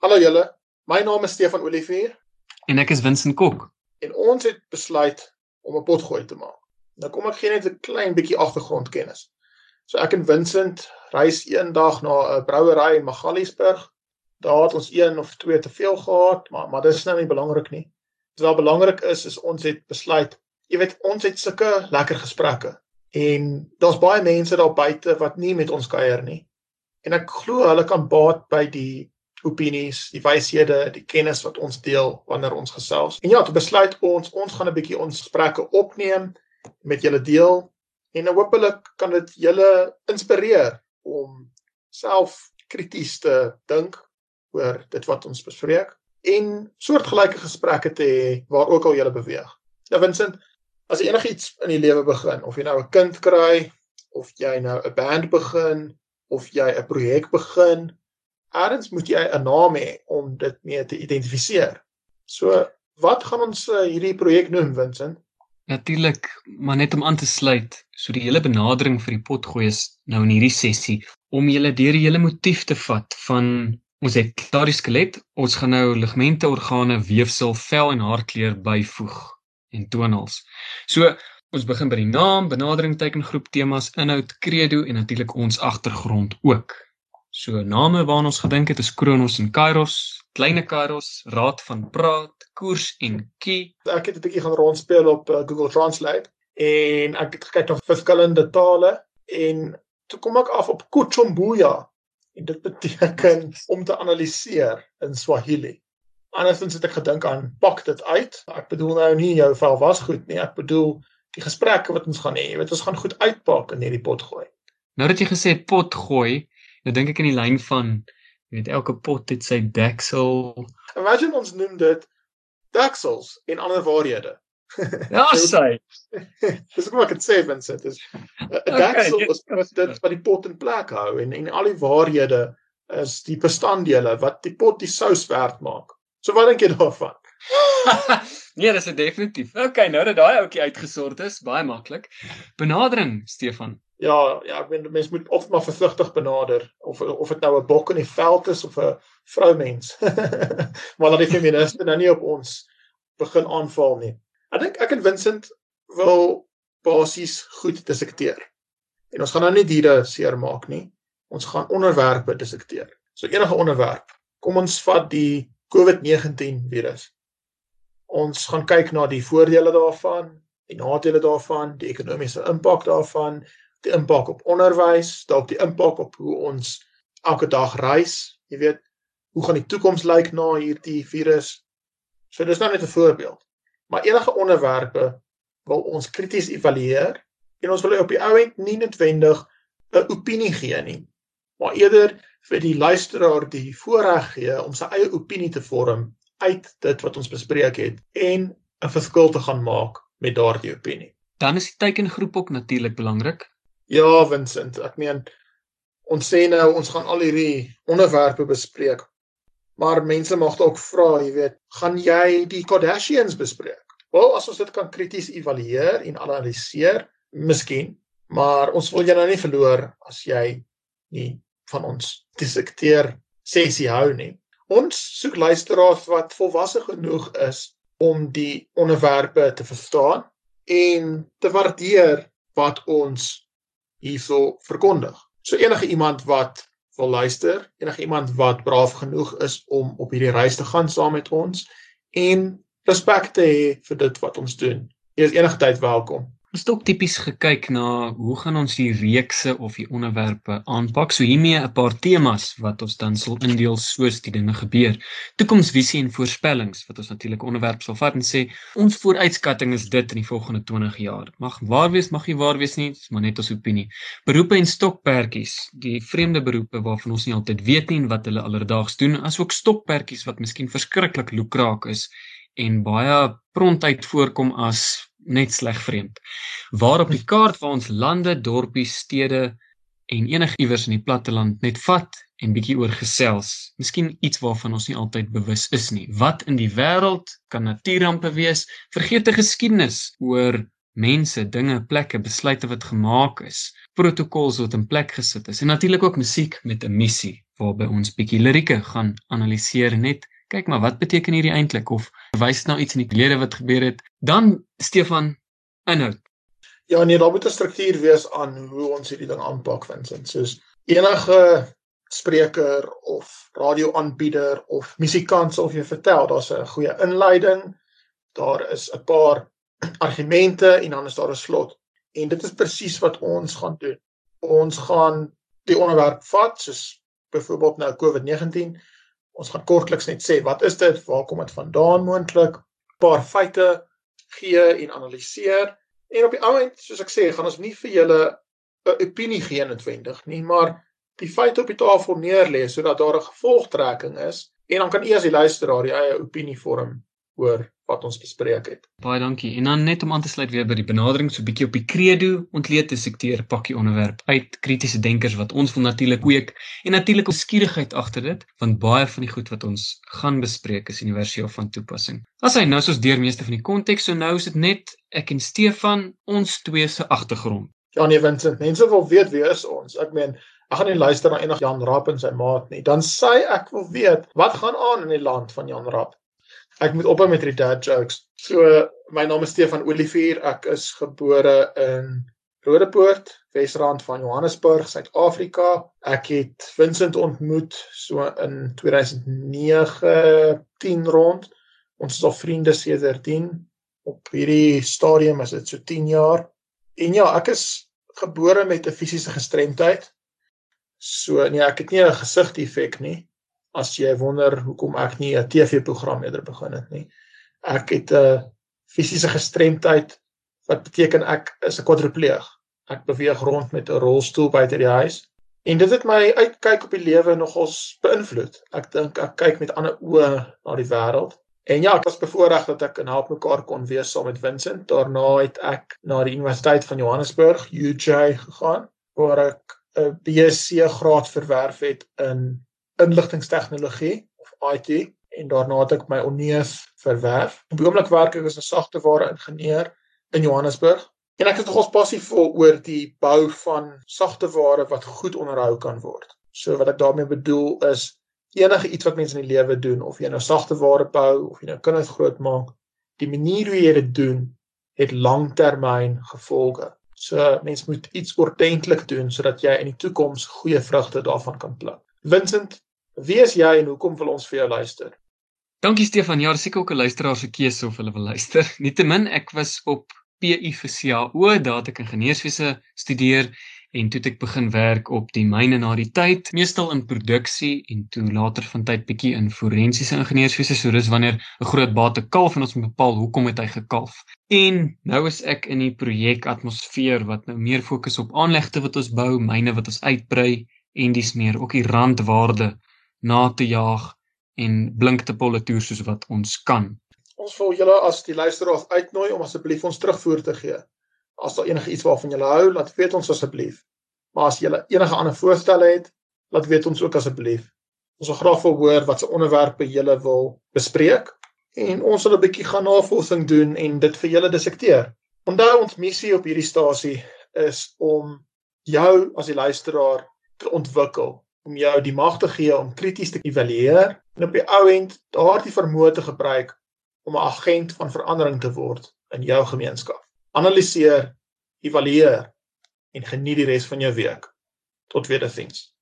Hallo julle. My naam is Stefan Olivier en ek is Vincent Kok. En ons het besluit om 'n potgooi te maak. Nou kom ek gee net 'n klein bietjie agtergrondkennis. So ek en Vincent reis eendag na 'n brouery in Magaliesberg. Daar het ons een of twee te veel gehad, maar maar dit is nou nie belangrik nie. Wat wel belangrik is is ons het besluit, jy weet, ons het sulke lekker gesprekke en daar's baie mense daar buite wat nie met ons kuier nie. En ek glo hulle kan baat by die opinies, die wyshede, die kennis wat ons deel wanneer ons gesels. En ja, toe besluit ons ons gaan 'n bietjie ons gesprekke opneem met julle deel en hopelik kan dit julle inspireer om self krities te dink oor dit wat ons bespreek en soortgelyke gesprekke te hê waar ook al julle beweeg. Nou Vincent, as jy enigiets in die lewe begin, of jy nou 'n kind kry of jy nou 'n band begin of jy 'n projek begin Eerds moet jy 'n naam hê om dit mee te identifiseer. So, wat gaan ons uh, hierdie projek noem, Vincent? Natuurlik, maar net om aan te sluit, so die hele benadering vir die potgooi is nou in hierdie sessie om julle deur die hele motief te vat van ons het klaar die skelet, ons gaan nou ligamente, organe, weefsel, vel en haarkleur byvoeg en tonals. So, ons begin by die naam, benadering, tekengroep, temas, inhoud, credo en natuurlik ons agtergrond ook. So name waarna ons gedink het is Kronos en Kairos, kleine Kairos, Raad van Praat, Koers en Ki. Ek het 'n bietjie gaan rondspeel op uh, Google Translate en ek het gekyk na verskillende tale en toe kom ek af op Kuchumbuya en dit beteken om te analiseer in Swahili. Andersins het ek gedink aan pak dit uit. Ek bedoel nou nie jou vel was goed nie, ek bedoel die gesprekke wat ons gaan hê. Jy weet ons gaan goed uitpak in hierdie pot gooi. Nou dat jy gesê pot gooi, Nou dink ek in die lyn van jy weet elke pot het sy deksel. Imagine ons noem dit deksels en ander waarhede. Ja, sy. Dis hoe ek dit sê, Vincent, is 'n deksel is wat dit wat die pot in plek hou en en al die waarhede is die bestanddele wat die pot die sous werd maak. So wat dink jy daarvan? nee, dis definitief. Okay, nou dat daai ouetjie uitgesort is, baie maklik. Benadering, Stefan. Ja, ja, ek meen mense moet of maar versigtig benader of of dit nou 'n bok in die veld is of 'n vroumens. maar dat die feministe nou nie op ons begin aanval nie. Ek dink ek en Vincent wil basies goed dissekteer. En ons gaan nou nie diere seermaak nie. Ons gaan onderwerpe dissekteer. So enige onderwerp. Kom ons vat die COVID-19 virus. Ons gaan kyk na die voordele daarvan, die nadele daarvan, die ekonomiese impak daarvan, die impak op onderwys, dalk die impak op hoe ons elke dag reis. Jy weet, hoe gaan die toekoms lyk na hierdie virus? So dis nou net 'n voorbeeld. Maar enige onderwerpe wil ons krities evalueer en ons wil op die ou end nie noodwendig 'n opinie gee nie, maar eerder vir die luisteraar die voorreg gee om sy eie opinie te vorm uit dit wat ons bespreek het en 'n verskil te gaan maak met daardie opinie. Dan is die tekengroep ook natuurlik belangrik. Ja, Vincent, ek meen ons sê nou ons gaan al hierdie onderwerpe bespreek. Maar mense mag dalk vra, jy weet, gaan jy die Kardashians bespreek? Wel, as ons dit kan krities evalueer en analiseer, miskien, maar ons wil jou nou nie verloor as jy nie van ons dissekteer sessie hou nie. Ons soek luisteraars wat volwasse genoeg is om die onderwerpe te verstaan en te waardeer wat ons hierso verkondig. So enige iemand wat wil luister, enige iemand wat braaf genoeg is om op hierdie reis te gaan saam met ons en respek te hê vir dit wat ons doen. Jy is enige tyd welkom. Ons het ook tipies gekyk na hoe gaan ons die reekse of die onderwerpe aanpak. So hiermee 'n paar temas wat ons dan sal indeel soos die dinge gebeur. Toekomsvisie en voorspellings wat ons natuurlik onderwerp sal vat en sê ons vooruitskatting is dit in die volgende 20 jaar. Mag waar wees, mag nie waar wees nie, dis maar net ons opinie. Beroepe en stokperdjies, die vreemde beroepe waarvan ons nie altyd weet nie wat hulle alledaags doen, asook stokperdjies wat miskien verskriklik lukraak is en baie prontuit voorkom as net sleg vreemd. Waar op die kaart waar ons lande, dorpies, stede en enigiewers in die platteland net vat en bietjie oor gesels. Miskien iets waarvan ons nie altyd bewus is nie. Wat in die wêreld kan natuurrampe wees? Vergeete geskiedenis oor mense, dinge, plekke, besluite wat gemaak is, protokols wat in plek gesit is en natuurlik ook musiek met 'n missie waarby ons bietjie lirieke gaan analiseer net kyk maar wat beteken hierdie eintlik of wys dit na iets in die verlede wat gebeur het? Dan Stefan inhoud. Ja nee daar moet 'n struktuur wees aan hoe ons hierdie ding aanpak Vincent. Soos enige spreker of radioaanbieder of musikant sal vir jou vertel daar's 'n goeie inleiding daar is 'n paar argumente en dan is daar 'n slot. En dit is presies wat ons gaan doen. Ons gaan die onderwerp vat soos byvoorbeeld nou COVID-19 ons gaan kortliks net sê wat is dit? Waar kom dit vandaan moontlik? Paar feite gee en analiseer. En op die ou end soos ek sê gaan ons nie vir julle 'n opinie gee noodwendig nie maar die feite op die tafel neerlê sodat daar 'n gevolgtrekking is en dan kan as die luisteraar die eie opinie vorm oor wat ons bespreek het. Baie dankie. En dan net om aan te sluit weer by die benadering so 'n bietjie op die credo ontleed te sekteer pakkie onderwerp uit kritiese denkers wat ons wil natuurlik kweek en natuurlik ons skierigheid agter dit want baie van die goed wat ons gaan bespreek is universeel van toepassing. As hy nou soos deur meeste van die konteks so nou is dit net ek en Stefan ons twee se agtergrond. Ja nee Vincent, mense wil weet wie is ons. Ek meen Ek gaan nie luister na enige Jan Rapp en sy maat nie. Dan sê ek wil weet wat gaan aan in die land van Jan Rapp ek moet ophou met die dad jokes. So my naam is Stefan Olivier. Ek is gebore in Rodepoort, Wesrand van Johannesburg, Suid-Afrika. Ek het Vincent ontmoet so in 2009, 10 rond. Ons is al vriende sedertdien. Op hierdie stadium is dit so 10 jaar. En ja, ek is gebore met 'n fisiese gestremdheid. So nee, ek het nie 'n gesigdefek nie as jy wonder hoekom ek nie 'n TV-program eerder begin het nie. Ek het 'n fisiese gestremdheid wat beteken ek is 'n kwadripleeg. Ek beweeg rond met 'n rolstoel buite die huis en dit het my uitkyk op die lewe nogals beïnvloed. Ek dink ek kyk met ander oë na die wêreld. En ja, ek was bevoorreg dat ek in help mekaar kon wees saam met Vincent. Daarna het ek na die Universiteit van Johannesburg, UJ gegaan waar ek 'n BSc graad verwerf het in inligtingstegnologie of IT en daarna het ek my onneus verwerf. Op die oomblik werk ek as 'n sagteware ingenieur in Johannesburg en ek is nogals passievol oor die bou van sagteware wat goed onderhou kan word. So wat ek daarmee bedoel is enige iets wat mense in die lewe doen of jy nou sagteware bou of jy nou kinders grootmaak, die manier hoe jy dit doen het langtermyn gevolge. So mens moet iets ordentlik doen sodat jy in die toekoms goeie vrugte daarvan kan pluk. Vincent, Wie is jy en hoekom wil ons vir jou luister? Dankie Stefan. Ja, seker ook 'n luisteraar se keuse of hulle wil luister. Nietemin, ek was op PU vir CAO, daar het ek ingenieurswese studeer en toe het ek begin werk op die myne na die tyd, meestal in produksie en toe later van tyd bietjie in forensiese ingenieurswese. So dis wanneer 'n groot bate kalf en ons moet bepaal hoekom het hy gekalf. En nou is ek in die projek atmosfeer wat nou meer fokus op aanlegte wat ons bou, myne wat ons uitbrei en dis meer ook die randwaarde na te jaag en blink te politoer soos wat ons kan. Ons wil julle as die luisteraars uitnooi om asseblief ons terugvoer te gee. As daar enige iets waarvan julle hou, laat weet ons asseblief. Maar as julle enige ander voorstelle het, laat weet ons ook asseblief. Ons wil graag wil hoor wat se onderwerpe julle wil bespreek en ons sal 'n bietjie gaan navorsing doen en dit vir julle dissekteer. Onthou ons missie op hierdie stasie is om jou as die luisteraar te ontwikkel om jou die mag te gee om krities te evalueer en op die ou end daardie vermoë te gebruik om 'n agent van verandering te word in jou gemeenskap. Analiseer, evalueer en geniet die res van jou week. Tot weer, totsiens.